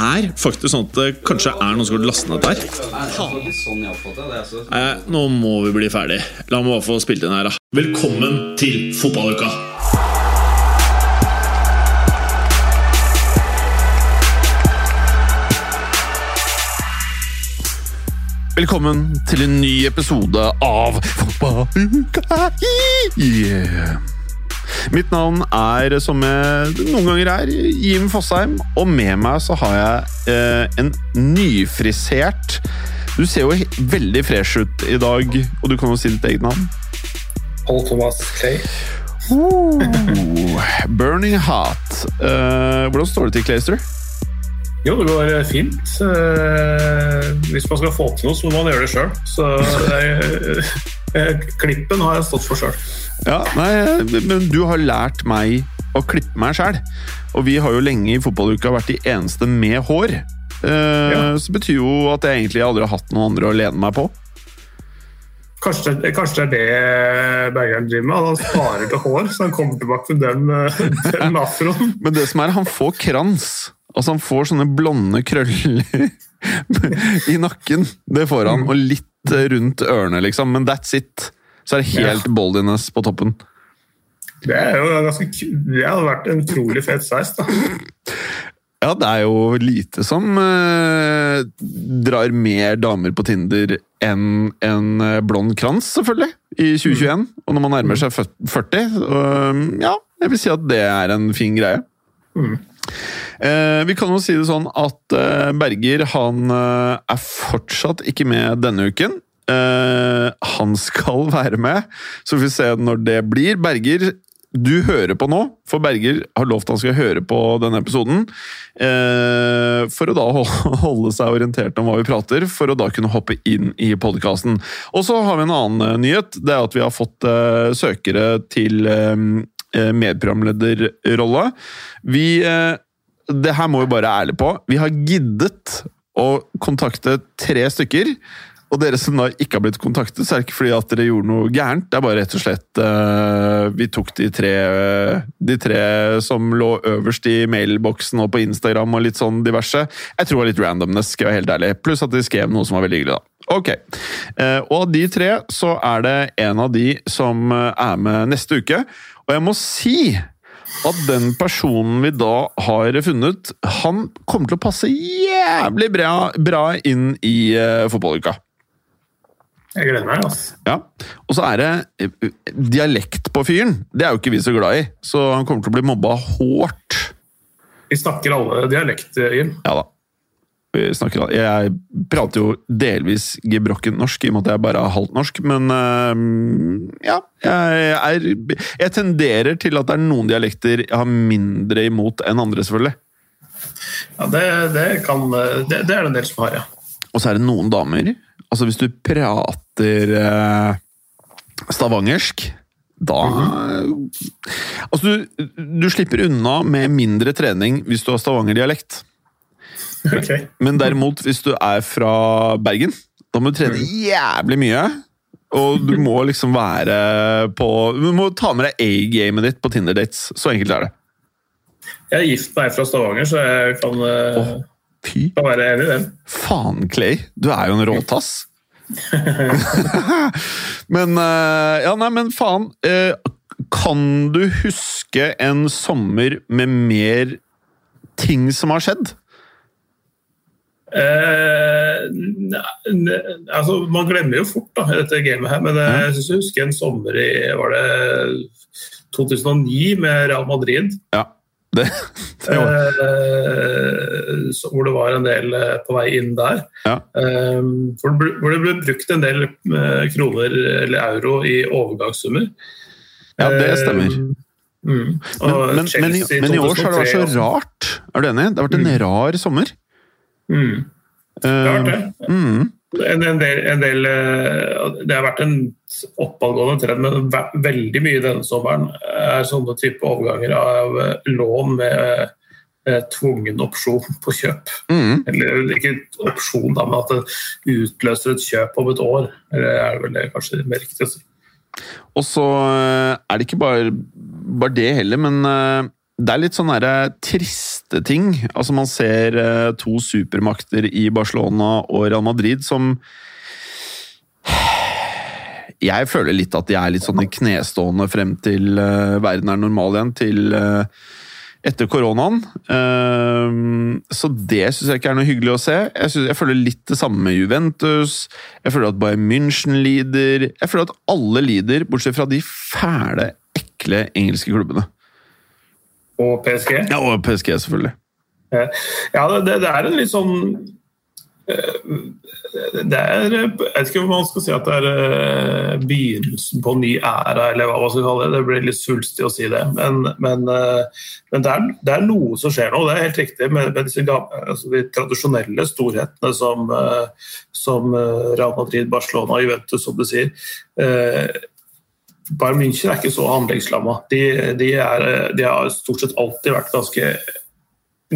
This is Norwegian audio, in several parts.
er faktisk sånn at det kanskje er noen som har lastet ned dette her. Nå må vi bli ferdig. La meg bare få spilt inn her, da. Velkommen til fotballuka! Velkommen til en ny episode av Fotballuka! Yeah. Mitt navn er, som jeg noen ganger er, Jim Fosheim. Og med meg så har jeg eh, en nyfrisert Du ser jo veldig fresh ut i dag, og du kan jo si ditt eget navn. Paul Thomas Clay. Oh, burning hot. Eh, hvordan står det til, Clayster? Jo, det går eh, fint. Eh, hvis man skal få til noe, så må man gjøre det sjøl. Så eh, eh, klippen har jeg stått for sjøl. Ja, nei, men du har lært meg å klippe meg sjæl. Og vi har jo lenge i fotballuka vært de eneste med hår. Eh, Ja. Så betyr jo at jeg egentlig aldri har hatt noen andre å lene meg på. Kanskje, kanskje det er det Bergeren driver med. Han sparer til hår, så han kommer tilbake med den, eh, den afroen. Men det som er, han får krans. Altså, han får sånne blonde krøller i nakken. Det får han. Og litt rundt ørene, liksom. Men that's it. Så er det helt boldiness på toppen. Det er jo ganske kult Det hadde vært en utrolig fet sveis, da. Ja, det er jo lite som eh, drar mer damer på Tinder enn en eh, blond krans, selvfølgelig, i 2021. Og når man nærmer seg 40, så, ja, jeg vil si at det er en fin greie. Mm. Eh, vi kan jo si det sånn at eh, Berger han eh, er fortsatt ikke med denne uken. Eh, han skal være med, så får vi se når det blir. Berger, du hører på nå, for Berger har lovt han skal høre på denne episoden. Eh, for å da holde seg orientert om hva vi prater, for å da kunne hoppe inn i podkasten. Og så har vi en annen eh, nyhet. Det er at vi har fått eh, søkere til eh, medprogramlederrolle. Vi eh, Det her må vi bare være ærlige på. Vi har giddet å kontakte tre stykker. Og dere som da ikke har blitt kontaktet, så er det ikke fordi at dere gjorde noe gærent. Det er bare rett og slett eh, Vi tok de tre, de tre som lå øverst i mailboksen og på Instagram og litt sånn diverse. Jeg tror det var litt randomness, skal jeg være helt ærlig. Pluss at de skrev noe som var veldig hyggelig, da. Ok. Eh, og av de tre så er det en av de som eh, er med neste uke. Og jeg må si at den personen vi da har funnet, han kommer til å passe jævlig bra, bra inn i uh, fotballuka. Jeg gleder meg. altså. Ja. Og så er det eh, dialekt på fyren. Det er jo ikke vi så glad i, så han kommer til å bli mobba hårdt. Vi snakker alle dialekt, Jim. Ja da. Snakker, jeg prater jo delvis gebrokken norsk, i og med at jeg bare er halvt norsk, men eh, ja. Jeg, er, jeg tenderer til at det er noen dialekter jeg har mindre imot enn andre, selvfølgelig. Ja, det, det, kan, det, det er det en del som har, ja. Og så er det noen damer Altså, hvis du prater eh, stavangersk da Altså, du, du slipper unna med mindre trening hvis du har stavangerdialekt. Ok. Men derimot, hvis du er fra Bergen, da må du trene jævlig mye. Og du må liksom være på Du må ta med deg A-gamet ditt på Tinder-dates. Så enkelt er det. Jeg er gift med ei fra Stavanger, så jeg kan, oh, kan være enig i den. faen, Clay. Du er jo en råtass. men eh, Ja, nei, men faen. eh, kan du huske en sommer med mer ting som har skjedd? Eh, ne- altså, man glemmer jo fort da, dette gamet her, men eh, jeg synes jeg husker en sommer i var det 2009 med Real Madrid. Ja. Det, det Eh, så- hvor det var en del eh, på vei inn der. Ja. Eh, hvor, det ble, hvor det ble brukt en del eh, kroner eller euro i overgangssummer. ja, det stemmer. Mm. Men, men, men, i, men i år så har det vært så rart. Er du enig? Det har vært en rar sommer. Mm. Eh, det. mm. en, en, del, en del, eh, Det har vært en oppadgående trend, men veldig mye denne sommeren er sånne type overganger av eh, lån med tvungen opsjon på kjøp. Mm. Eller ikke opsjon, da, men at det utløser et kjøp om et år. Eller er det vel det kanskje mer riktig å si. Og så er det ikke bare, bare det heller, men det er litt sånn triste ting. Altså Man ser uh, to supermakter i Barcelona og Real Madrid som Jeg føler litt at de er litt sånn knestående frem til uh, verden er normal igjen, til etter koronaen. så det syns jeg ikke er noe hyggelig å se. Jeg, synes, jeg, føler litt det samme med Juventus. Jeg føler at Bayern München lider. Jeg føler at alle lider, bortsett fra de fæle, ekle engelske klubbene. Og PSG? Ja, og PSG, selvfølgelig. Ja, det, det er en litt sånn eh, det er, Jeg vet ikke om man skal si at det er eh, begynnelsen på en ny æra, eller hva man skal kalle det. Det blir litt svulstig å si det. Men, men, eh, men det, er, det, er, noe som skjer nå, det er helt riktig. Med, med disse, altså de tradisjonelle storhetene som, som Real Madrid, Barcelona og Juventus, som du sier. Bayern München er ikke så anleggslamma. De, de, de, har stort sett alltid vært ganske,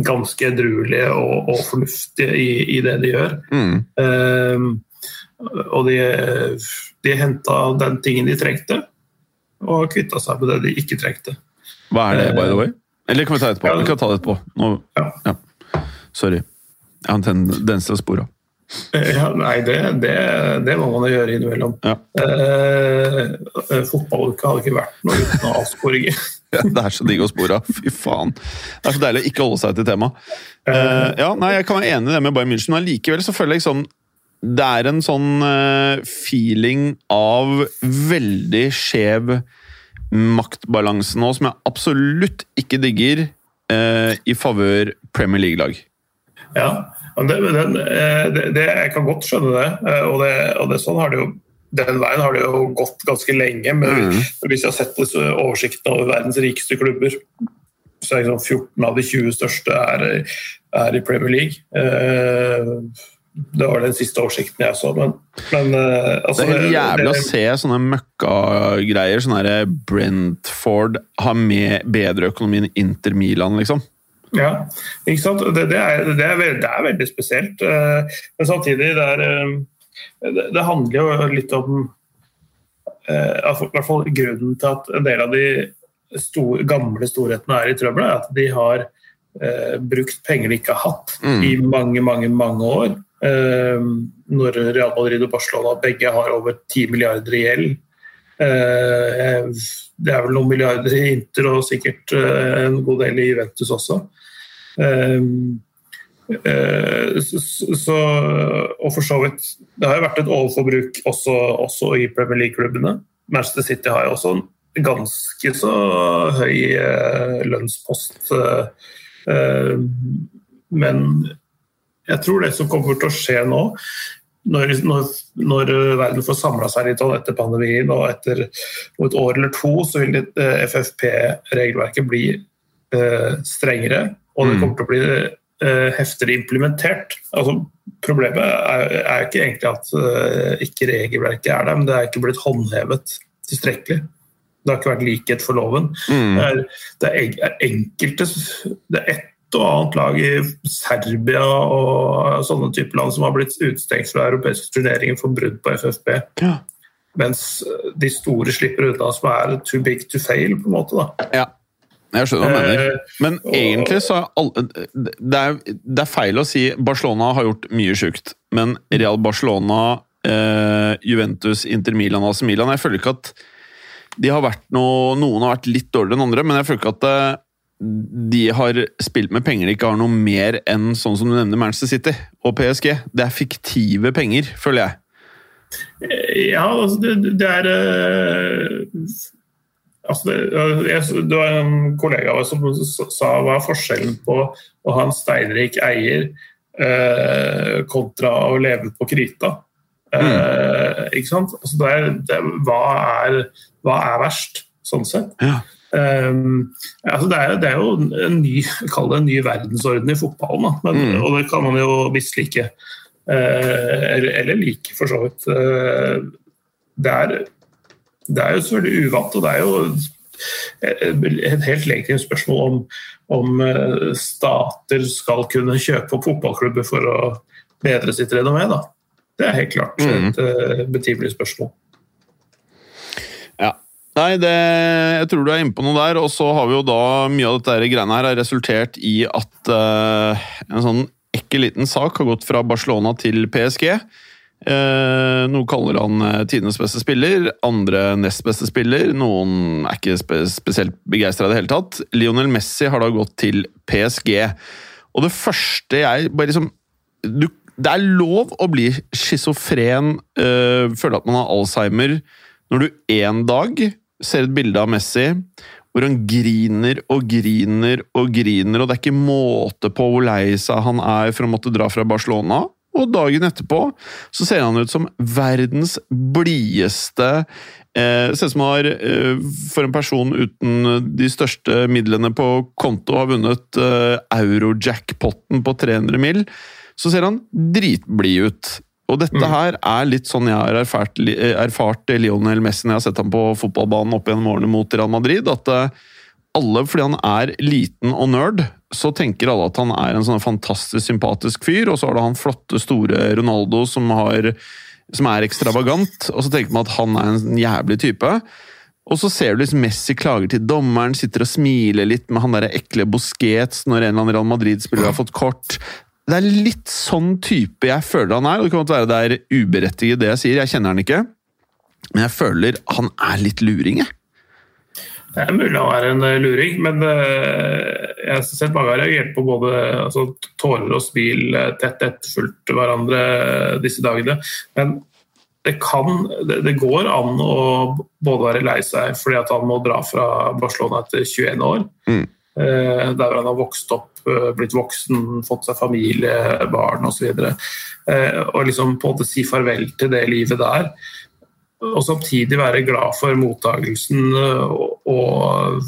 ganske edruelige og, og, fornuftige i, i, det de gjør. Mm. Um, og de, de henta den tingen de trengte, og kvitta seg med det de ikke trengte. Hva er det, by the way? Eller kan vi ta det etterpå? Ja, vi kan ta det etterpå. Nå, ja. Ja. Sorry. Jeg har en tendens til å spore av. Ja, nei, det, det, det, må man jo gjøre innimellom. Ja. Eh, eh Fotballuka hadde ikke vært noe uten avsporinger. ja, det er så digg å spore av. Fy faen. Det er så deilig å ikke holde seg til temaet. Eh, ja, nei, jeg kan være enig i det med Bayern München, men likevel så føler jeg liksom Det er en sånn uh, feeling av veldig skjev maktbalanse nå, som jeg absolutt ikke digger eh, i favør Premier League-lag. Ja, det, den, eh, det, det, jeg kan godt skjønne det. Eh, og, det, og det, sånn har det jo den veien har det jo gått ganske lenge. Men mm. hvis jeg har sett oversikten over verdens rikeste klubber, så er liksom 14 av de 20 største er, er i Premier League. Eh, det var den siste oversikten jeg så, men, men altså, Det er helt jævlig å se sånne møkkagreier. Sånn herre Brentford har med bedre økonomi enn Inter Milan, liksom. Ja, ikke sant? Det, det, er, det, er, veldig, det er, veldig spesielt. Eh, men samtidig, det, er, eh, det handler jo litt om eh, i hvert fall Grunnen til at en del av de store, gamle storhetene er i trøbbel, er at de har eh, brukt penger de ikke har hatt mm. i mange, mange, mange år. Eh, når Real Madrid og Barcelona begge har over 10 milliarder i gjeld. Eh, det er vel noen milliarder i Inter og sikkert en god del i Juventus også. Eh, så, og for så vidt Det har jo vært et overforbruk også, også i Premier League-klubbene. Manchester City har jo også en ganske så høy eh, lønnspost. Eh, men jeg tror det som kommer til å skje nå, når, når, når verden får samla seg litt etter pandemien og etter et år eller to, så vil FFP-regelverket bli strengere og det mm. kommer til å bli eh, heftigere implementert. Altså, problemet er, er ikke egentlig at eh, ikke regelverket er der, men det er ikke blitt håndhevet tilstrekkelig. Det har ikke vært likhet for loven. Mm. Det, er, det, er, enkelte Det er ett og annet lag i Serbia og sånne typer land som har blitt utestengt fra europeiske turneringer for brudd på FFP. Ja. Mens de store slipper unna, som er too big to fail, på en måte. da. Ja. Jeg skjønner hva du mener. Eh, Men egentlig så er det, er, det er feil å si Barcelona har gjort mye sjukt, men Real Barcelona, eh, Juventus, Inter Milan, AC Milan Jeg føler ikke at de har vært noe, Noen har vært litt dårligere enn andre, men jeg føler ikke at eh, de har spilt med penger de ikke har noe mer enn sånn som du nevner Manchester City og PSG. Det er fiktive penger, føler jeg. Ja, altså det, det er Altså det, jeg, det, var en kollega som sa hva er forskjellen på å ha en steinrik eier eh, kontra å leve på krita. Eh, mm. Ikke sant? Altså det er, hva, er, hva, er, verst, sånn sett? Ja. Um, altså det, er, det, er, jo en ny, kall det en ny verdensorden i fotballen, Men, mm. og det kan man jo mislike. eller, eller like, for så vidt. det, er, det er jo selvfølgelig uvant, og det er jo et helt legitimt spørsmål om, om stater skal kunne kjøpe opp fotballklubber for å bedre sitt renommé. Det er helt klart mm. et mm. betimelig spørsmål. Nei, det, jeg tror du er inne på noe der. Og så har vi jo da mye av dette greiene her har resultert i at uh, en sånn ekkel liten sak har gått fra Barcelona til PSG. Uh, eh, noen kaller han uh, tidenes beste spiller, andre nest beste spiller. Noen er ikke spe spesielt begeistra i det hele tatt. Lionel Messi har da gått til PSG. Og det første jeg bare liksom du det er lov å bli schizofren, uh, føle at man har alzheimer, når du en dag ser et bilde av Messi hvor han griner og griner og griner, og det er ikke måte på hvor lei seg han er for å måtte dra fra Barcelona. Og dagen etterpå så ser han ut som verdens blideste eh, Ser ut som han har, eh, for en person uten de største midlene på konto, har vunnet eh, eurojackpoten på 300 mill så ser han dritblid ut. Og dette mm. her er litt sånn jeg har erfart, erfart Lionel Messi når jeg har sett ham på fotballbanen opp gjennom årene mot Real Madrid. At eh, alle, fordi han er liten og nerd, så tenker alle at han er en sånn fantastisk sympatisk fyr. Og så har du han flotte, store Ronaldo som, har, som er ekstravagant. Og så tenker man at han er en jævlig type. Og så ser du liksom Messi klager til dommeren, sitter og smiler litt med han der ekle Busquets når en eller annen Real Madrid-spiller har fått kort. Det er litt sånn type jeg føler han er. og Det kan godt være det er uberettiget det jeg sier, jeg kjenner han ikke. Men jeg føler han er litt luring, jeg. Det er mulig han er en eh, luring, men eh, jeg har sett mange har reagert på både altså, tårer og smil eh, tett etterfulgt hverandre disse dagene. Men det, kan, det, går an å både være lei seg fordi at han må dra fra Barcelona etter 21 år, mm. Der han har vokst opp Eh, blitt voksen, fått seg familie, barn osv. Og, så eh, og liksom på en måte si farvel til det livet der. Og samtidig være glad for mottagelsen eh, og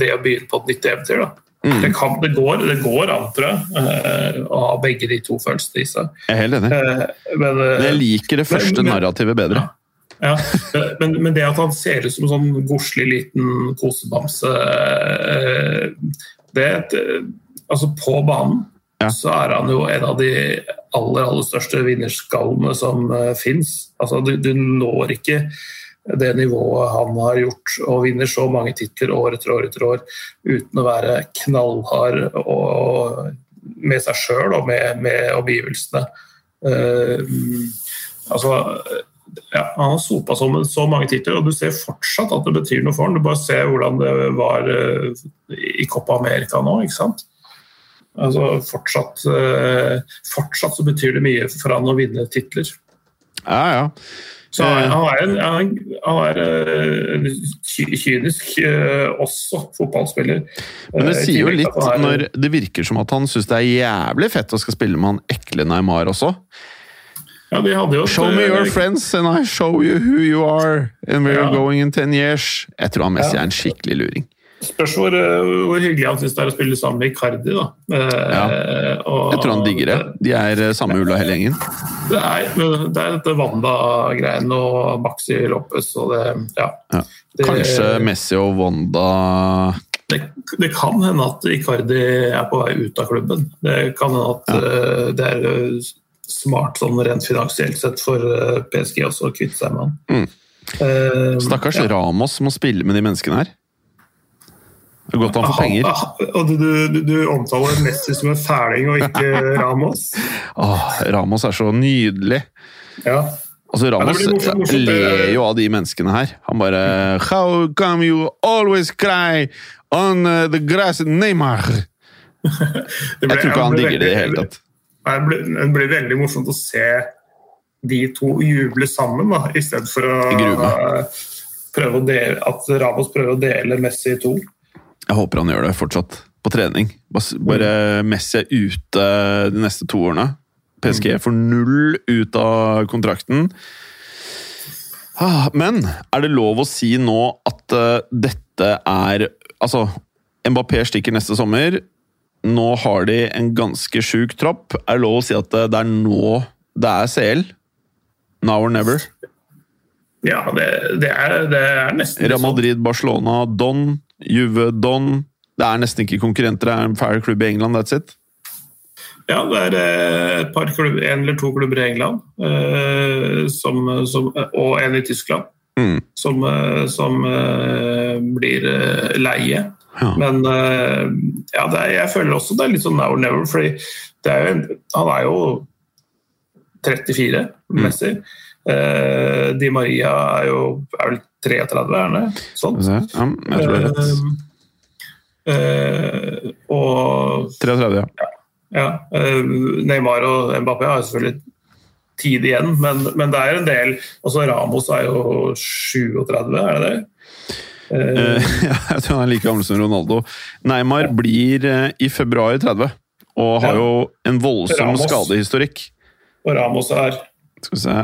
det å begynne på et nytt eventyr. da. Mm. Det, kan, det, går, det, går, an, tror jeg, å ha begge de to følelsene i seg. Jeg er helt enig. Men, jeg liker det første men, narrativet bedre. Ja, men, men, det at han ser ut som en sånn godslig liten kosebamse det, altså på banen ja. så er han jo en av de aller, aller største vinnerskallene som uh, eh, fins. Altså, du, du, når ikke det nivået han har gjort, og vinner så mange titler år etter år etter år uten å være knallhard og, og med seg sjøl og med, med omgivelsene. Uh, altså ja, han har sopa så, så mange titler, og du ser fortsatt at det betyr noe for han. Du bare ser hvordan det var uh, i Copa America nå. ikke sant? Altså fortsatt, eh, fortsatt så betyr det mye for han å vinne titler. Ja, ja. Så han er, en, han er eh, kynisk eh, også fotballspiller. Men det sier jo litt når det virker som at han syns det er jævlig fett å skal spille med han ekle Neymar også. Ja, jo show me your friends and I show you who you are and where ja. you're going in ten years. Jeg tror han Messi er en skikkelig luring. Spørs hvor, eh, hvor, hyggelig han syns det er å spille sammen med Icardi. da. Ja. Og, jeg tror han digger det. De er eh, samme ulla hele gjengen. Det er, det er dette Wanda-greiene og Maxi Lopez og det Ja. ja. Det, Kanskje Messi og Wanda det, det, kan hende at Icardi er på vei ut av klubben. Det kan hende at ja. det er smart sånn rent finansielt sett for PSG også å kvitte seg med han. Mm. Uh, Stakkars ja. Ramos må spille med de menneskene her. Det er godt han får penger. Og du, du, du omtaler Messi som en fæling og ikke Ramos? Åh, Ramos er så nydelig. Ja. Altså, Ramos ja, morsomt. ler jo av de menneskene her. Han bare How come you always cry on the grass, Neymar? ble, Jeg tror ikke han digger det i det hele tatt. Det blir, det blir veldig morsomt å se de to juble sammen, da, i stedet for å prøve å dele, at Ramos prøver å dele Messi i to. Jeg håper han gjør det fortsatt, på trening. Bare Messi er ute de neste to årene. PSG mm. får null ut av kontrakten. Ah, men er det lov å si nå at uh, dette er Altså, Mbappé stikker neste sommer. Nå har de en ganske sjuk tropp. Er det lov å si at det er nå det er CL. Now or never. Ja, det, det, er, det er nesten Real Madrid, Barcelona, Don, Juve, Don. Det er nesten ikke konkurrenter. Det er en fair klubb i England, that's it. Ja, det er eh, et par klubber, en eller to klubber i England eh, som, som, og en i Tyskland Mm. som, eh, som blir leie. Ja. Men eh, ja, er, jeg føler også det er litt sånn now or never, er en- han er jo 34, Messi. Eh, Di Maria er jo er vel 33, er han det? Sånn. Ja, jeg tror det er rett. Eh, og 33, ja. ja, Neymar og Mbappé har selvfølgelig tid igjen, men, men det er en del Også Ramos er jo 37, er det det? Eh, ja, jeg tror han er like gammel som Ronaldo. Neymar blir eh, i februar 30, og har jo en voldsom Ramos. skadehistorikk. og Ramos er Skal vi se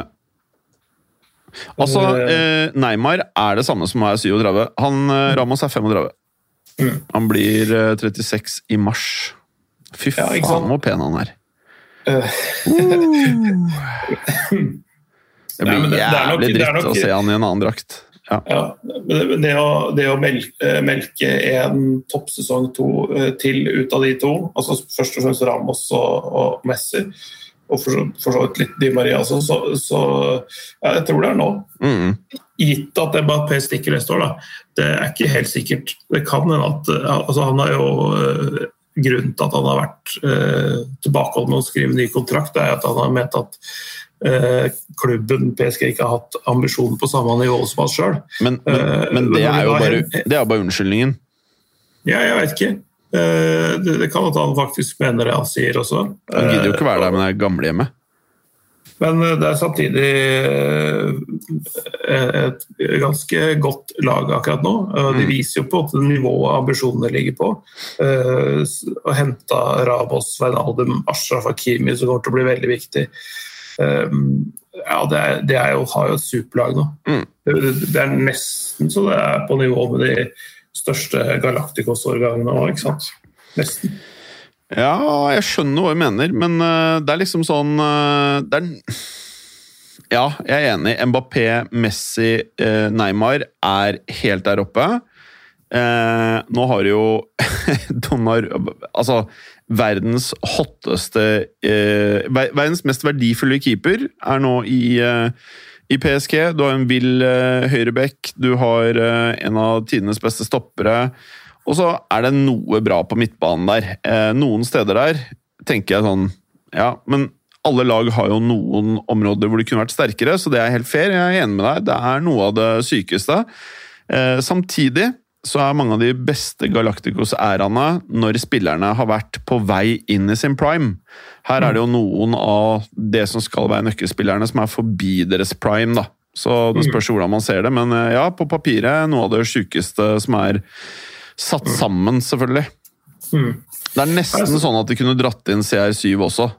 Altså, eh, Neymar er det samme som er 37. Han, eh, Ramos er 35. Mm. Han blir eh, 36 i mars. Fy Ja, faen, hvor pen han er. eh, Det blir er jævlig det dritt å se han i en annen drakt. Ja. Ja, det, å, det å melke, eh, melke en toppsesong to eh, til ut av de to, altså først og fremst Ramos og, og Messi, og for, for så vidt litt Di Maria også, så, så ja, jeg tror det er nå. Mm. Gitt at Mbappé stikker neste år, da. Det er ikke helt sikkert. Det kan hende at altså Han har jo eh, Grunnen til at han har vært uh, tilbakeholden med å skrive ny kontrakt, det er at han har ment at klubben PSG ikke har hatt ambisjoner på samme nivå som han sjøl. Men, men, Eh, men det er jo bare, det er bare unnskyldningen. Ja, jeg vet ikke. Eh, det, det kan at han faktisk mener det han sier også. Han gidder jo ikke Eh, være der med det gamlehjemmet. Men eh, det er samtidig eh, et ganske godt lag akkurat nå. Eh, De Mm. viser jo på at nivået ambisjonene ligger på. Eh, Å hente Rabos, Wijnaldum, Ashraf Hakimi, som kommer til å bli veldig viktig. Eh, Ja, det, er, det er jo, har jo et superlag nå. Mm. Det, det er nesten så det er på nivå med de største Galacticos-årgangene òg, ikke sant? Nesten. Ja, jeg skjønner hva du mener, men eh, det er liksom sånn eh, det er, Ja, jeg er enig. Mbappé, Messi, eh, Neymar er helt der oppe. Nå har jo Donar Altså, verdens hotteste eh, Verdens mest verdifulle keeper er nå i, eh, i PSG. Du har en vill eh, høyrebekk, du har eh, en av tidenes beste stoppere. Og så er det noe bra på midtbanen der. Eh, noen steder der tenker jeg sånn Ja, men alle lag har jo noen områder hvor de kunne vært sterkere, så det er helt fair. Jeg er enig med deg. Det er noe av det sykeste. Eh, samtidig så er mange av de beste Galacticos-æraene når spillerne har vært på vei inn i sin prime. Her er det jo noen av det som skal være nøkkelspillerne, som er forbi deres prime, da. Så det spørs hvordan man ser det, men eh, ja, på papiret noe av det sjukeste som er satt sammen, selvfølgelig. Mm. Det er nesten sånn at de kunne dratt inn CR7 også.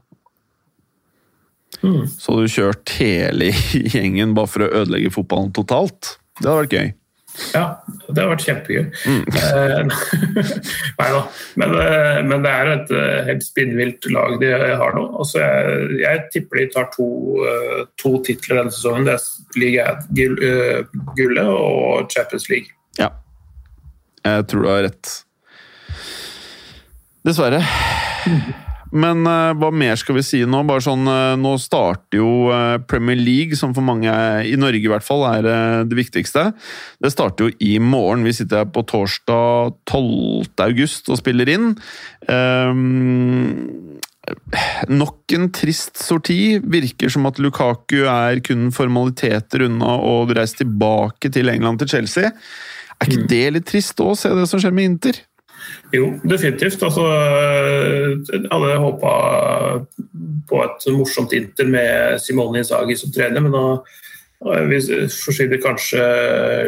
Mm. Så du kjørt hele gjengen bare for å ødelegge fotballen totalt. Det hadde vært gøy. Ja, det har vært kjempegøy. Mm. Nei da. Men, eh, men det er et eh, helt spinnvilt lag de har nå. Altså, jeg, jeg tipper de tar to, eh, to titler denne sesongen. Det er Liga 1-gullet og Champions League. Ja. Jeg tror du har rett. Dessverre. Men uh, hva mer skal vi si nå? Bare sånn, uh, Nå starter jo uh, Premier League, som for mange i Norge i hvert fall er det viktigste. Det starter jo i morgen. Vi sitter her på torsdag 12. august og spiller inn. Um, Nok en trist sorti. Virker som at Lukaku er kun formaliteter unna å reise tilbake til England, til Chelsea. Er ikke det litt trist å se det som skjer med Inter? Jo, definitivt. Altså, eh, alle håpa på et morsomt Inter med Simone Inzaghi som trener, men nå vi forsvinner kanskje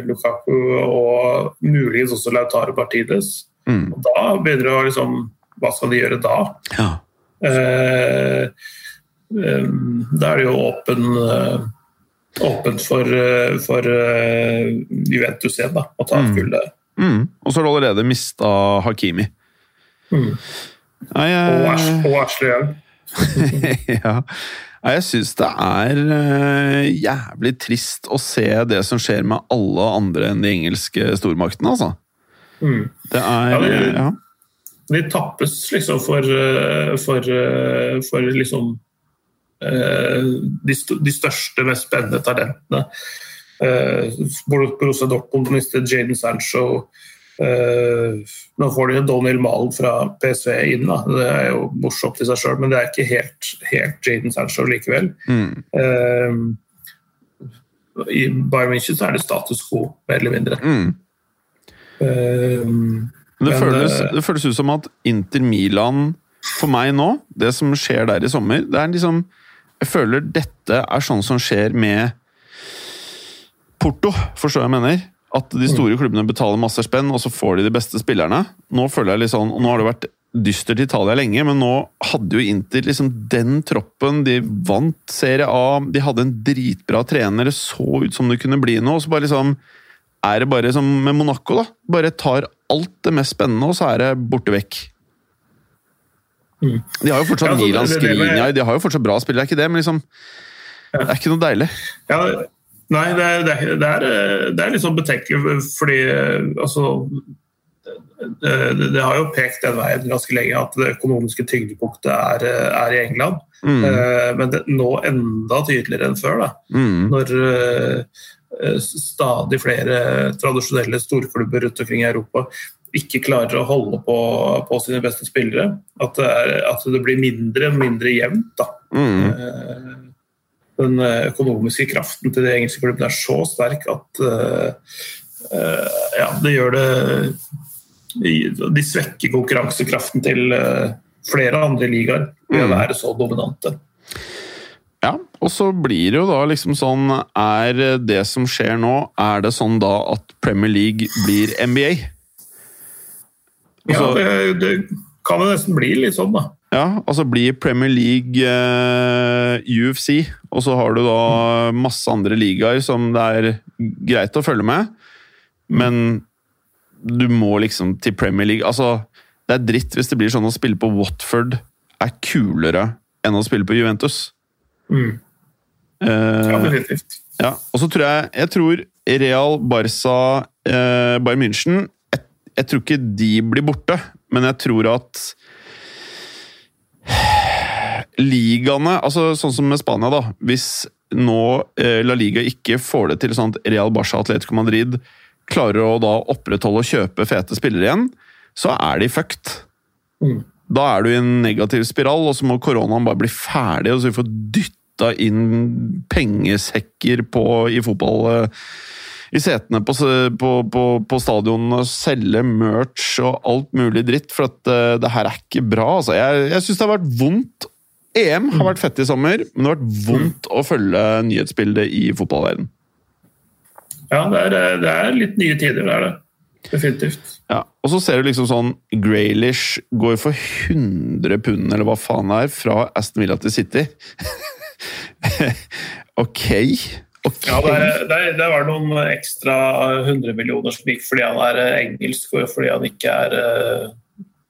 Lukaku og muligens også Lautaro Partides. Mm. Og da begynner det å liksom Hva skal de gjøre da? Ja. Eh, eh, da er det jo åpen eh, åpent for, eh, for eh, Juventus igjen da, å ta Mm. gullet. Mm. Og så har du allerede mista Hakimi. Mm. Nei, jeg, og Ashley òg. ja. Nei, Jeg syns det er eh, jævlig trist å se det som skjer med alle andre enn de engelske stormaktene, altså. Mm. Det er Ja, de, ja. De tappes liksom for, eh, for, eh, for liksom eh, de, de største, mest spennende talentene. Eh, Borussia Dortmund mistet Jaden Sancho. Eh, nå får de Daniel Malen fra PSV inn. Da. Det er jo morsomt i seg sjøl, men det er ikke helt, helt Jaden Sancho likevel. Mm. Uh, I Bayern München så er det status quo, mer eller mindre. Mm. Eh, Det, Men, føles, det føles ut som at Inter Milan, for meg nå, det som skjer der i sommer det er liksom, Jeg føler dette er sånn som skjer med Porto, forstår jeg mener. At de store klubbene betaler masse spenn, og så får de de beste spillerne. Nå føler jeg litt sånn, og nå har det vært dystert i Italia lenge, men nå hadde jo Inter liksom den troppen. De vant Serie A, de hadde en dritbra trener, det så ut som det kunne bli noe. og så bare liksom er det bare som med Monaco, da. Bare tar alt det mest spennende, og så er det borte vekk. Mm. De har jo fortsatt Ja, altså, Milan Skriniar, de har jo fortsatt bra spillere, det er ikke det, men liksom Det er ikke noe deilig. Ja, nei, det er, det er, det er, det er litt sånn betenkelig, fordi altså det, det har jo pekt den veien ganske lenge at det økonomiske tyngdepunktet er, er i England. Mm. Eh, Men det, nå enda tydeligere enn før. Mm. Når eh, stadig flere tradisjonelle storklubber rundt omkring i Europa ikke klarer å holde på, på sine beste spillere. At det, er, at det blir mindre og mindre jevnt. da. Mm. Den eh, økonomiske kraften til de engelske klubbene er så sterk at eh, eh, ja, det gjør det De svekker konkurransekraften til flere andre ligaer ved å Mm. være så dominante. Ja, og så blir det jo da liksom sånn Er det som skjer nå, er det sånn da at Premier League blir NBA? Ja, Altså- det, det kan jo nesten bli litt sånn, da. Ja, altså blir Premier League eh, UFC, og så har du da masse andre ligaer som det er greit å følge med, men du må liksom til Premier League. Altså, det er dritt hvis det blir sånn å spille på Watford er kulere enn å spille på Juventus. Mm. Eh, Ja, definitivt. ja, og så tror jeg Jeg tror Real, Barca, eh, Bayern München jeg, jeg tror ikke de blir borte, men jeg tror at ligaene altså Sånn som med Spania, da. Hvis nå eh, La Liga ikke får det til sånn at Real Barca Atletico Madrid klarer å da opprettholde og kjøpe fete spillere igjen, så er de fucked. Mm. Da er du i en negativ spiral, og så må koronaen bare bli ferdig, og så vi får dytta inn pengesekker på, i fotball eh, i setene på, på, på, på stadionene, og selge merch og alt mulig dritt, for at eh, det her er ikke bra. Altså. Jeg, jeg syns det har vært vondt. EM har vært fett i sommer, men det har vært vondt å følge nyhetsbildet i fotballverdenen. Ja, det er, det er litt nye tider, det er det. Definitivt. Ja, og så ser du liksom sånn Graylish går for 100 pund, eller hva faen det er, fra Aston Villa til City. ok. Okay. Ja, det, er, det, er, det var noen ekstra 100 millioner som gikk fordi han er eh, engelsk og fordi han ikke er eh,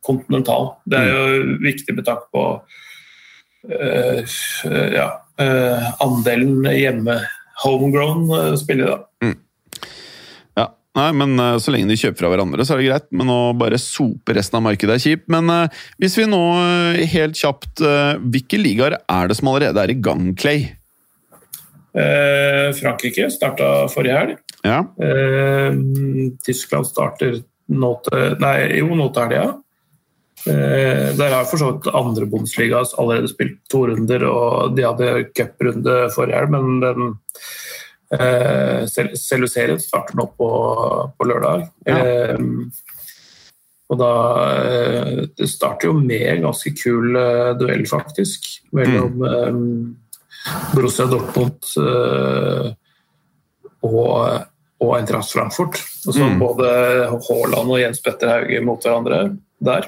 kontinental. Det er jo viktig med tanke på ja, eh, andelen hjemme homegrown eh, spillere. da. Ja, nei, men eh, Så lenge de kjøper fra hverandre, så er det greit. Men å bare sope resten av markedet er kjipt. Men uh, hvis vi nå eh, helt kjapt uh, Hvilke ligaer er det som allerede er i gang, Clay? Eh, Frankrike starta forrige helg. Ja, Eh, Tyskland starter nå til Nei, jo, nå til helga. Eh, der har for så vidt andre Bundesliga allerede spilt to runder, og de hadde cuprunde forrige helg, men den eh, serien starter nå på, på lørdag. Ja. Eh, og da eh, Det starter jo med en ganske kul eh, duell, faktisk, mellom eh, Borussia Dortmund og, og Eintracht Frankfurt. Og så Mm. både Haaland og Jens Petter Hauge mot hverandre der.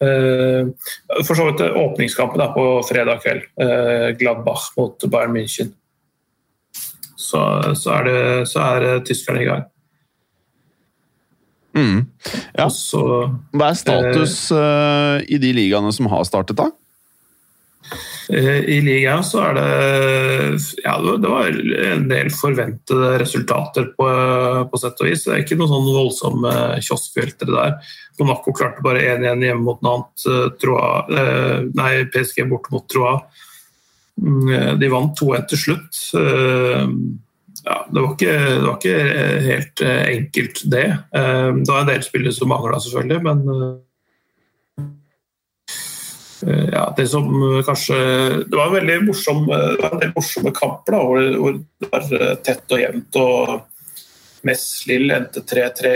Eh, for så vidt åpningskampen er på fredag kveld. Eh, Gladbach mot Bayern München. Så, så, er det, så er tyskerne i gang. mm. Ja. Også, Hva er status eh, i de ligaene som har startet, da? Eh, I ligaen så er det Ja, det var en del forventede resultater på, på sett og vis. Det er ikke noen sånn voldsomme kioskveltere der. Monaco klarte bare 1-1 hjemme mot Nant. Troa, nei, PSG borte mot Troa. Mm, de vant 2-1 til slutt. Ja, det, var ikke, det var ikke helt enkelt, det. Det var en del spillere som mangla, selvfølgelig, men Eh, ja, det som eh, kanskje Det var en veldig morsom, eh, en del morsomme kamper da, hvor, hvor, det var tett og jevnt. og Meslill endte 3-3,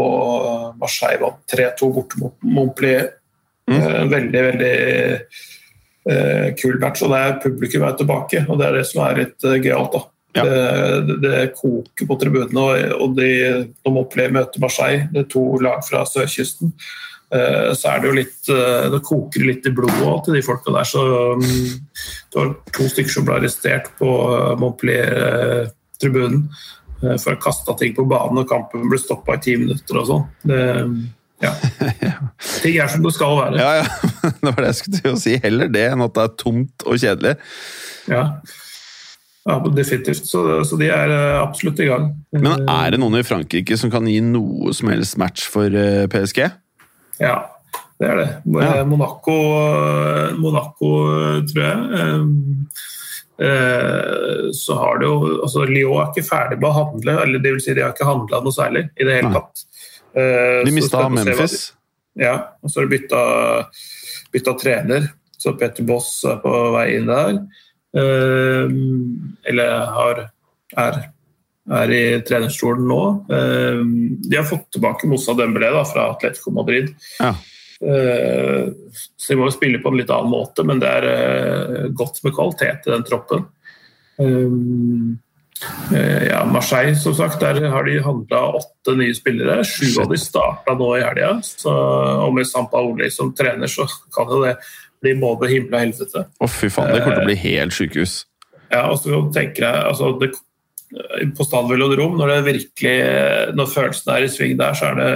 og Marseille vant 3-2 bort mot Montpellier. Mm. Veldig, veldig uh, kul match. og det er Publikum er tilbake, og det er det som er litt uh, gøyalt. da. Ja. Det, det, koker på tribunene, og, og de, når Montpellier møter Marseille, det er to lag fra sørkysten, Eh, så er det jo litt eh, Det koker litt i blodet til de folka der. Så mm, det var to stykker som ble arrestert på eh, Montpellier-tribunen for å ha kasta ting på banen, og kampen ble stoppa i ti minutter og sånn. Ja. Ting er som det skal være. Ja, ja. Det var det jeg skulle til å si. Heller det enn at det er tomt og kjedelig. Ja. Ja, definitivt. Så, så, de er absolutt i gang. Men er det noen i Frankrike som kan gi noe som helst match for PSG? Ja, det er det. Ja. Monaco, Monaco, tror jeg. Eh, så har det jo altså Lyon er ikke ferdig med å handle, eller det vil si de har ikke handla noe særlig i det hele tatt. Eh, de mista Memphis. De, ja, og så har de bytta, bytta trener, så Peter Boss er på vei inn der. Eh, eller har, er er i trenerstolen nå. Eh, de har fått tilbake Moussa Dembélé da, fra Atletico Madrid. Ja. Eh, så de må jo spille på en litt annen måte, men det er eh, godt med kvalitet i den troppen. Ja, Marseille, som sagt, der har de handla åtte nye spillere. Sju av de starta nå i helga. Og med Sampaoli som trener, så kan jo det bli både himmel og helvete. Å, fy faen, det kommer til å bli helt sykehus. Ja, og så tenker jeg, altså, det på Stad velodrom, når, det virkelig, når følelsen er i sving der, så er det,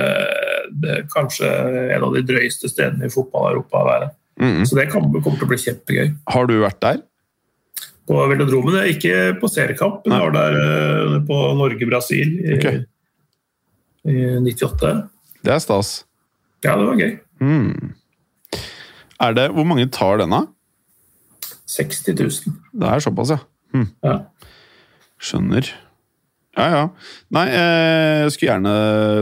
det kanskje en av de drøyeste stedene i fotball-Europa å være. Mm. Så det kommer, kommer, til å bli kjempegøy. Har du vært der? På velodromen? Ikke på seriekamp, men jeg var der på Norge-Brasil i, okay. i, 98. Det er stas. Ja, det var gøy. Mm. Er det, hvor mange tar denne? 60 000. Det er såpass, ja. Mm. ja. Skjønner. Ja, ja. Nei, jeg skulle gjerne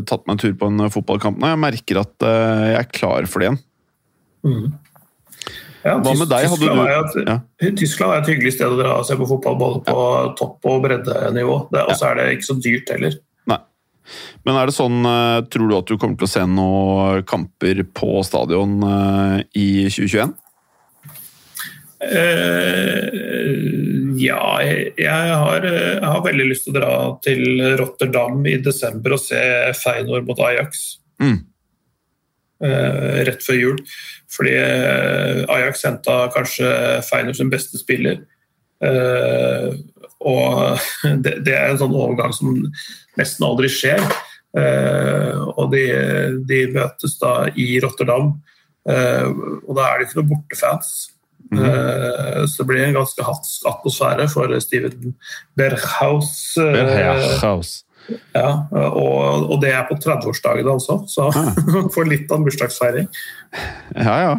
tatt meg en tur på en fotballkamp nå. Jeg merker at eh, jeg er klar for det igjen. Mm. Ja, Hva med deg? Tyskland, du... er et. Tyskland er et hyggelig sted å dra og se på fotball, både på ja. topp- og breddenivå. Og så er det ikke så dyrt heller. Nei. Men er det sånn, eh, tror du at du kommer til å se noen kamper på stadion eh, i 2021? Uh, ja, jeg har, jeg har, veldig lyst til å dra til Rotterdam i desember og se Feinor mot Ajax. Mm. Uh, rett før jul. Fordi uh, Ajax henta kanskje Feinor sin beste spiller. og det, det, er en sånn overgang som nesten aldri skjer. og de, de, møtes da i Rotterdam. og da er det ikke noen bortefans. Mm. Så det blir en ganske hatsk atmosfære for Steven Berghaus. Eh, Berghaus. Ja, og, og, det er på 30-årsdagen også, så han får litt av en bursdagsfeiring. Ja, ja.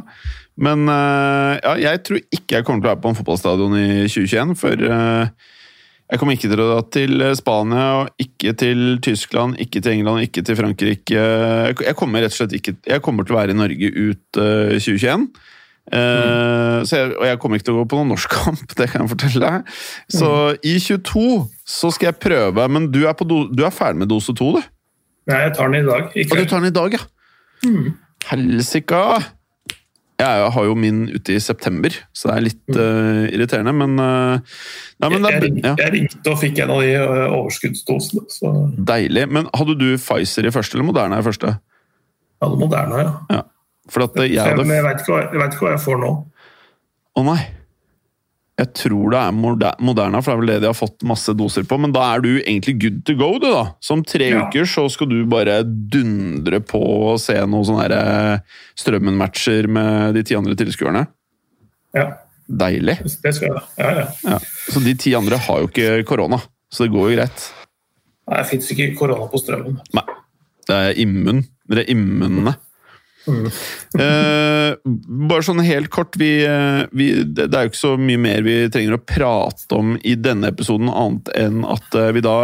Men eh, ja, jeg tror ikke jeg kommer til å være på en fotballstadion i 2021. For jeg kommer ikke til å dra til Spania, og ikke til Tyskland, ikke til England, ikke til Frankrike. Jeg kommer rett og slett ikke Jeg kommer til å være i Norge ut 2021. Mm. Jeg, og jeg kommer ikke til å gå på noen norsk kamp, det kan jeg fortelle deg. Så mm. i 22 så skal jeg prøve, men du er, do, du er ferdig med dose 2, du? Nei, jeg tar den i dag. Ikke. Og du tar den i dag, ja? Mm. Helsika! Jeg har jo min ute i september, så det er litt uh, irriterende, men, uh, nei, men jeg, ringte, ja. jeg, ringte og fikk en av de uh, overskuddsdosene. Så. Deilig. Men hadde du Pfizer i første eller Moderna i første? Jeg hadde Moderna, ja. ja. For at jeg hadde Men jeg vet ikke, hva jeg får nå. Å nei. Jeg tror det er Moderna, for det er vel det de har fått masse doser på. Men da er du egentlig good to go, du, da. Som tre ja. uker så skal du bare dundre på og se noen sånne eh, Strømmen-matcher med de ti andre tilskuerne. Ja, Deilig. det skal jeg. Ja, ja. Ja. Så de ti andre har jo ikke korona, så det går jo greit. Nei, Det fins ikke korona på strømmen. Nei. Det er immun. Dere er immune. Eh, bare sånn helt kort vi, eh, vi, Det er jo ikke så mye mer vi trenger å prate om i denne episoden, annet enn at eh, vi da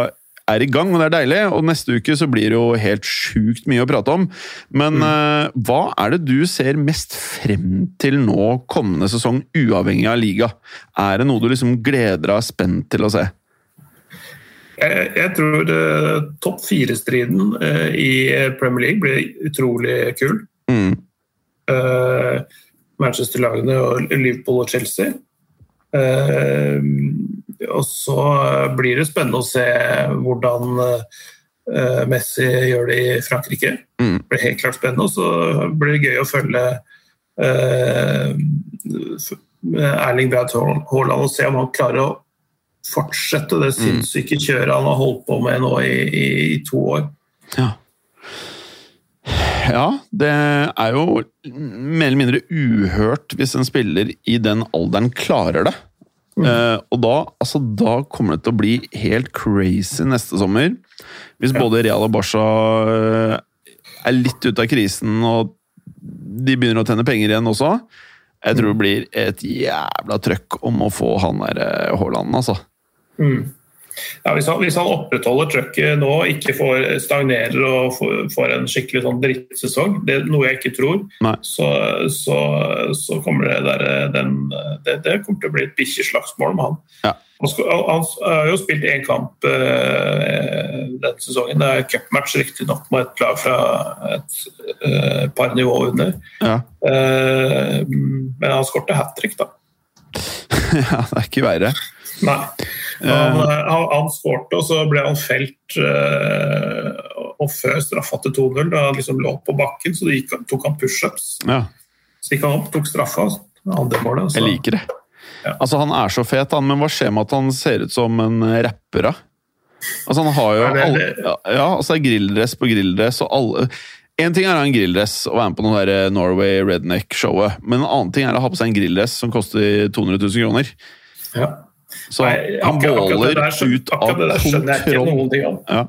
er i gang, og det er deilig. Og neste uke så blir det jo helt sjukt mye å prate om. Men eh, hva er det du ser mest frem til nå kommende sesong, uavhengig av liga? Er det noe du liksom gleder deg spent til å se? Jeg, jeg tror eh, topp fire-striden eh, i Premier League blir utrolig kul. Mm. Uh, Manchester-lagene og Liverpool og Chelsea. Uh, og så blir det spennende å se hvordan uh, Messi gjør det i Frankrike. Mm. Det blir helt klart spennende, og så blir det gøy å følge uh, Erling Braut Haaland og se om han klarer å fortsette det sinnssyke kjøret han har holdt på med nå i, i, i to år. Ja. Ja, det er jo mer eller mindre uhørt hvis en spiller i den alderen klarer det. Eh, og da, altså, da kommer det til å bli helt crazy neste sommer. Hvis Ja. både Real og Barca eh, er litt ute av krisen, og de begynner å tjene penger igjen også. Jeg tror det blir et jævla trøkk om å få han der eh, Haaland, altså. Mm. Ja, hvis, han, hvis han opprettholder trøkket nå, ikke får, stagnerer og får, får en skikkelig sånn drittsesong, det er noe jeg ikke tror, så, så, så kommer det der den, det, det kommer til å bli et bikkjeslagsmål med han. Ja. Han, han har jo spilt én kamp eh, denne sesongen. Det er cupmatch riktignok med et lag fra et eh, par nivåer under. Ja. Eh, men han skårte hat trick, da. ja, det er ikke verre. Nei. Han, han, han skårte, og så ble han felt uh, og før straffa til 2-0. Da han liksom lå på bakken, så gikk, tok han pushups. Ja. Så gikk han opp, tok straffa, andre målet. Så. Jeg liker det. Ja. Altså, Han er så fet, han, men hva skjer med at han ser ut som en rapper? da? Altså, Han har jo det- alle, ja, altså grilldress på grilldress og alle En ting er å ha en grilldress og være med på noe der eh, Norway Redneck-showet, men en annen ting er å ha på seg en grilldress som koster 200 000 kroner. Ja. Så Nei, han båler der skjøn- ut av kontroll. Ja.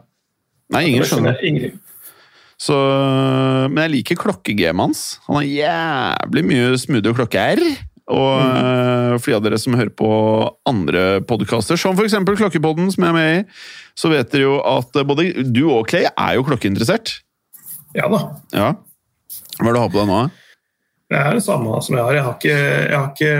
Nei, ingen skjønner. Så, men jeg liker klokkegamet hans. Han har jævlig mye smoothe klokker. Og eh, for de av dere som hører på andre podkaster, som f.eks. Klokkepodden, som jeg er med i, så vet dere jo at eh, både du og Clay er jo klokkeinteressert. Ja da. Ja. Hva er det du har på deg nå? Det er det samme som jeg har. Jeg har ikke, jeg har ikke,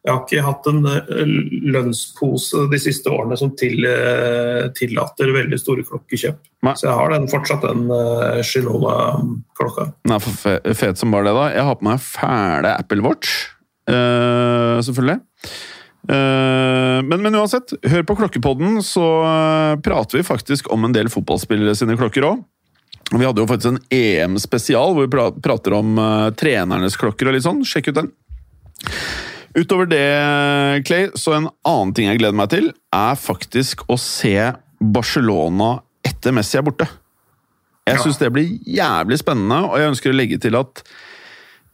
jeg har ikke hatt en eh, lønnspose de siste årene som til, eh, tillater veldig store klokkekjøp. Nei. Så jeg har den, fortsatt den uh, Shinola-klokka. Er for fe- fet som bare det, da. Jeg har på meg fæle Apple Watch. uh, selvfølgelig. Eh, men, men uansett, hør på Klokkepodden, så eh, prater vi faktisk om en del fotballspillere sine klokker òg. Vi hadde jo faktisk en EM-spesial hvor vi prater om uh, trenernes klokker og litt sånn. Sjekk ut den. Utover det, Clay, så en annen ting jeg gleder meg til, er faktisk å se Barcelona etter Messi er borte. Jeg Ja. syns det blir jævlig spennende, og jeg ønsker å legge til at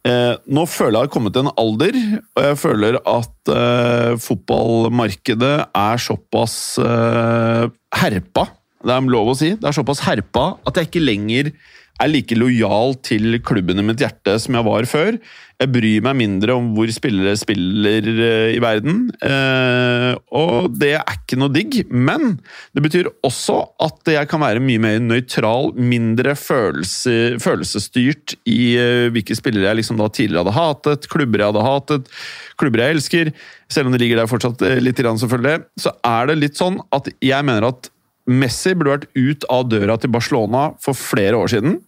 eh, nå føler jeg har kommet til en alder, og jeg føler at eh, fotballmarkedet er såpass eh, herpa, det er lov å si, det er såpass herpa at jeg ikke lenger er like lojal til klubben i mitt hjerte som jeg var før. Jeg bryr meg mindre om hvor spillere spiller eh, i verden, eh, og det er ikke noe digg. Men det betyr også at jeg kan være mye mer nøytral, mindre følelse, følelsesstyrt i eh, hvilke spillere jeg liksom tidligere hadde hatet, klubber jeg hadde hatet, klubber jeg elsker. Selv om det ligger der fortsatt litt, selvfølgelig, så er det litt sånn at jeg mener at Messi burde vært ut av døra til Barcelona for flere år siden.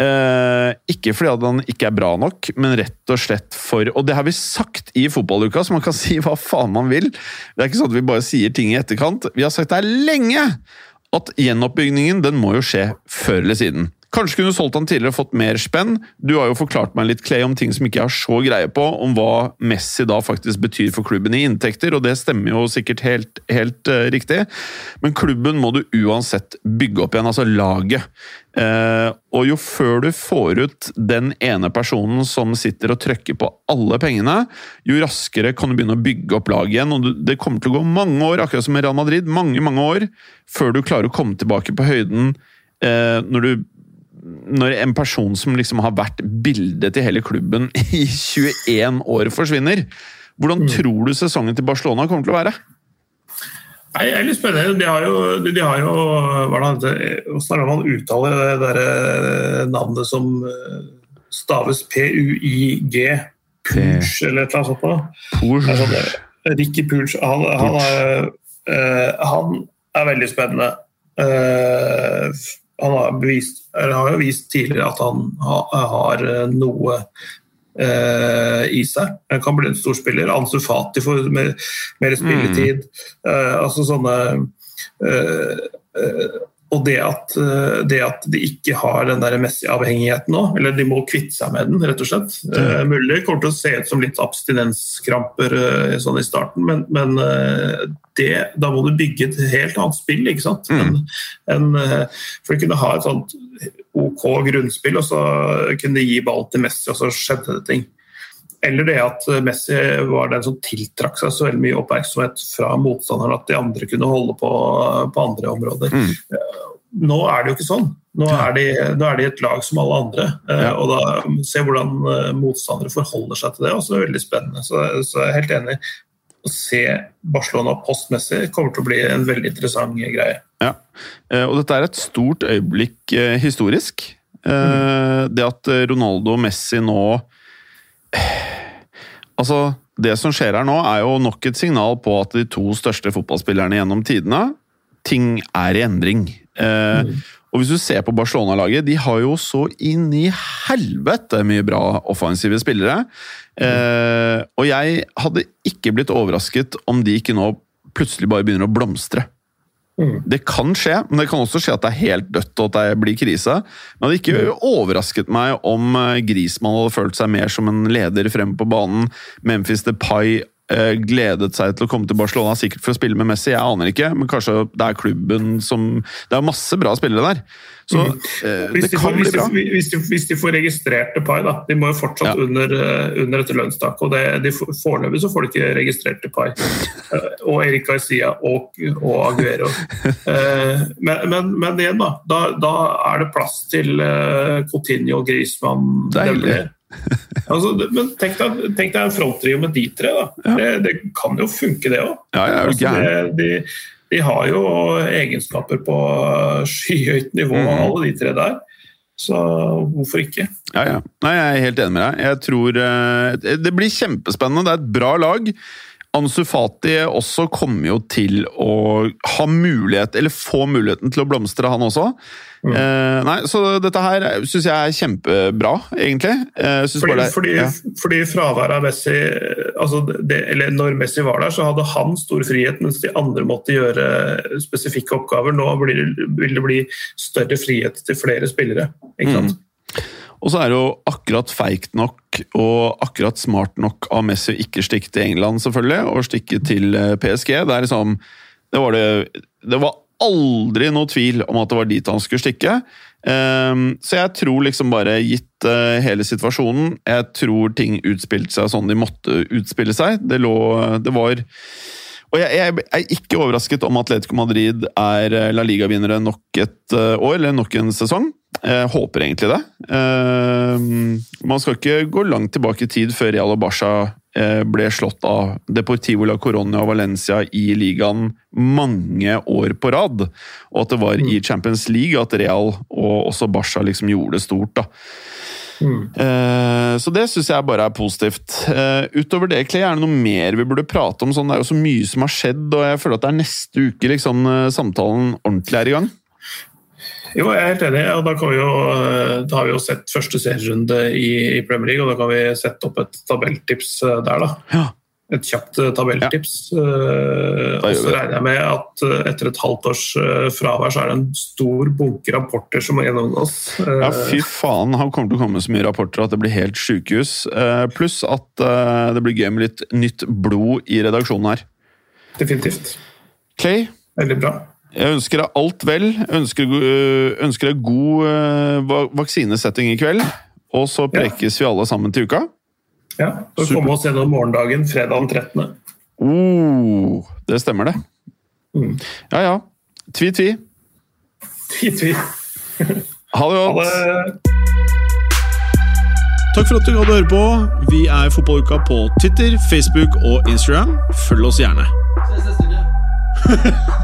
Eh, ikke fordi han ikke er bra nok, men rett og slett for Og det har vi sagt i fotballuka, så man kan si hva faen man vil. Det er ikke sånn at vi bare sier ting i etterkant. Vi har sagt det er lenge! At gjenoppbyggingen den må jo skje før eller siden. Kanskje kunne solgt han tidligere og fått mer spenn. Du har jo forklart meg litt, Clay, om ting som ikke jeg har så greie på, om hva Messi da faktisk betyr for klubben i inntekter, og det stemmer jo sikkert helt, helt uh, riktig. Men klubben må du uansett bygge opp igjen, altså laget. Uh, og jo før du får ut den ene personen som sitter og trykker på alle pengene, jo raskere kan du begynne å bygge opp laget igjen. og Det kommer til å gå mange år, akkurat som i Real Madrid, mange, mange år, før du klarer å komme tilbake på høyden uh, når du når en person som liksom har vært bildet til hele klubben i 21 år, forsvinner. Hvordan mm. tror du sesongen til Barcelona kommer til å være? Nei, det er litt spennende. De har jo, de har jo Hvordan er det man uttaler det der eh, navnet som eh, staves PUIG? Pooch, eller et eller annet sånt? noe? Sånn, Ricky Pooch. Han, han, er, han, er, veldig spennende. Uh, han har, bevist, har, jo vist tidligere at han har, har noe eh, i seg. Han kan bli en stor spiller. Ansu Fati får mer, mer spilletid. Mm. Eh, altså sånne uh, og det at, det at, de ikke har den der Messi-avhengigheten nå, eller de må kvitte seg med den, rett og slett. Mm. mulig kommer til å se ut som litt abstinenskramper sånn i starten, men, men det, da må du bygge et helt annet spill. ikke sant? Mm. En, en, for å kunne ha et sånt OK grunnspill, og så kunne de gi ball til Messi, og så skjedde det ting. Eller det at Messi var den som tiltrakk seg så veldig mye oppmerksomhet fra motstanderen at de andre kunne holde på på andre områder. Mm. Nå er det jo ikke sånn. Nå er, de, nå er de et lag som alle andre. Eh, ja. Og da Se hvordan eh, motstandere forholder seg til det, også er veldig spennende. Så, så jeg er helt enig. Å se Barcelona postmessig kommer til å bli en veldig interessant greie. Ja, eh, og dette er et stort øyeblikk historisk. Mm. Det at Ronaldo og Messi nå Altså, det som skjer her nå, er jo nok et signal på at de to største fotballspillerne gjennom tidene Ting er i endring. Eh, mm. Og hvis du ser på Barcelona-laget, de har jo så inn i helvete mye bra offensive spillere. Eh, og jeg hadde ikke blitt overrasket om de ikke nå plutselig bare begynner å blomstre. Mm. Det kan skje, men det kan også skje at det er helt dødt og at det blir krise. Men det hadde ikke mm. overrasket meg om eh, Grismann hadde følt seg mer som en leder fremme på banen. Memphis DePay gledet seg til å komme til Barcelona, sikkert for å spille med Messi. Jeg aner ikke, men kanskje det er klubben som Det er masse bra spillere der. Så mm. eh, det kan får, bli bra. Hvis de, hvis, de, får registrert Depay, da. De må jo fortsatt ja. under, uh, under dette lønnstaket. og det, de, Foreløpig så får de ikke registrert Depay. Uh, og Erik Garcia og, og Aguero. Men, men, men, igjen, da. Da, da er det plass til Coutinho, Griezmann Deilig. altså, men tenk deg, tenk deg en fronttrio med de tre. Ja. Det, det, kan jo funke, det òg. Ja, altså, de, de, har jo egenskaper på skyhøyt nivå, mm. alle de tre der. Så hvorfor ikke? Ja, ja. Nei, Jeg er helt enig med deg. Jeg tror uh, Det blir kjempespennende. Det er et bra lag. Ansu Fati også kommer jo til å ha mulighet, eller få muligheten til å blomstre, han også. Mm. Eh, nei, så dette her syns jeg er kjempebra, egentlig. Eh, fordi, det, fordi, ja. fordi fraværet av Messi altså det, eller Når Messi var der, så hadde han stor frihet, mens de andre måtte gjøre spesifikke oppgaver. Nå blir, vil det bli større frihet til flere spillere. ikke sant? Mm. Og så er det jo akkurat feigt nok og akkurat smart nok av Messi å ikke stikke til England, selvfølgelig, og stikke til eh, PSG. Det er liksom Det var det Det var aldri noe tvil om at det var dit han skulle stikke. Um, så jeg tror liksom bare, gitt uh, hele situasjonen Jeg tror ting utspilte seg sånn de måtte utspille seg. Det lå Det var og jeg, jeg, er ikke overrasket om Atletico Madrid er eh, La Liga-vinnere nok et år, eller nok en sesong. Jeg håper egentlig det. Uh, man skal ikke gå langt tilbake i tid før Real og Barca Eh, ble slått av Deportivo la Coronia og Valencia i ligaen mange år på rad. Og at det var i mm. Champions League at Real og også Barca liksom gjorde det stort. da. Mm. Uh, så det syns jeg bare er positivt. Uh, utover det, Clay, er det noe mer vi burde prate om? Sånn, det er jo så mye som har skjedd, og jeg føler at det er neste uke liksom, samtalen ordentlig er i gang. Jo, jeg er helt enig. Ja, Da, vi jo, eh, da har vi jo sett første serierunde i, i, Premier League, og da kan vi sette opp et tabelltips eh, der. da. Ja. et kjapt eh, tabelltips. Ja. Og så regner jeg med at etter et halvt års fravær så er det en stor bunke rapporter som må gjennomgås. Ja, fy faen, han kommer til å komme med så mye rapporter at det blir helt sjukehus. Eh, pluss at det blir gøy med litt nytt blod i redaksjonen her. Definitivt. Clay, Veldig bra. Jeg ønsker deg alt vel. Ønsker, øh, ønsker deg god øh, vaksinesetting i kveld. Og så prekes vi alle sammen til uka. Ja, så Super. komme oss gjennom morgendagen fredag den 13. Oh, det stemmer, det. Mm. Ja ja. Tvi-tvi. Tvi-tvi. Ha det Ha godt. det. Takk for at du hadde høre på. Vi er Fotballuka på Twitter, Facebook og Instagram. Følg oss gjerne.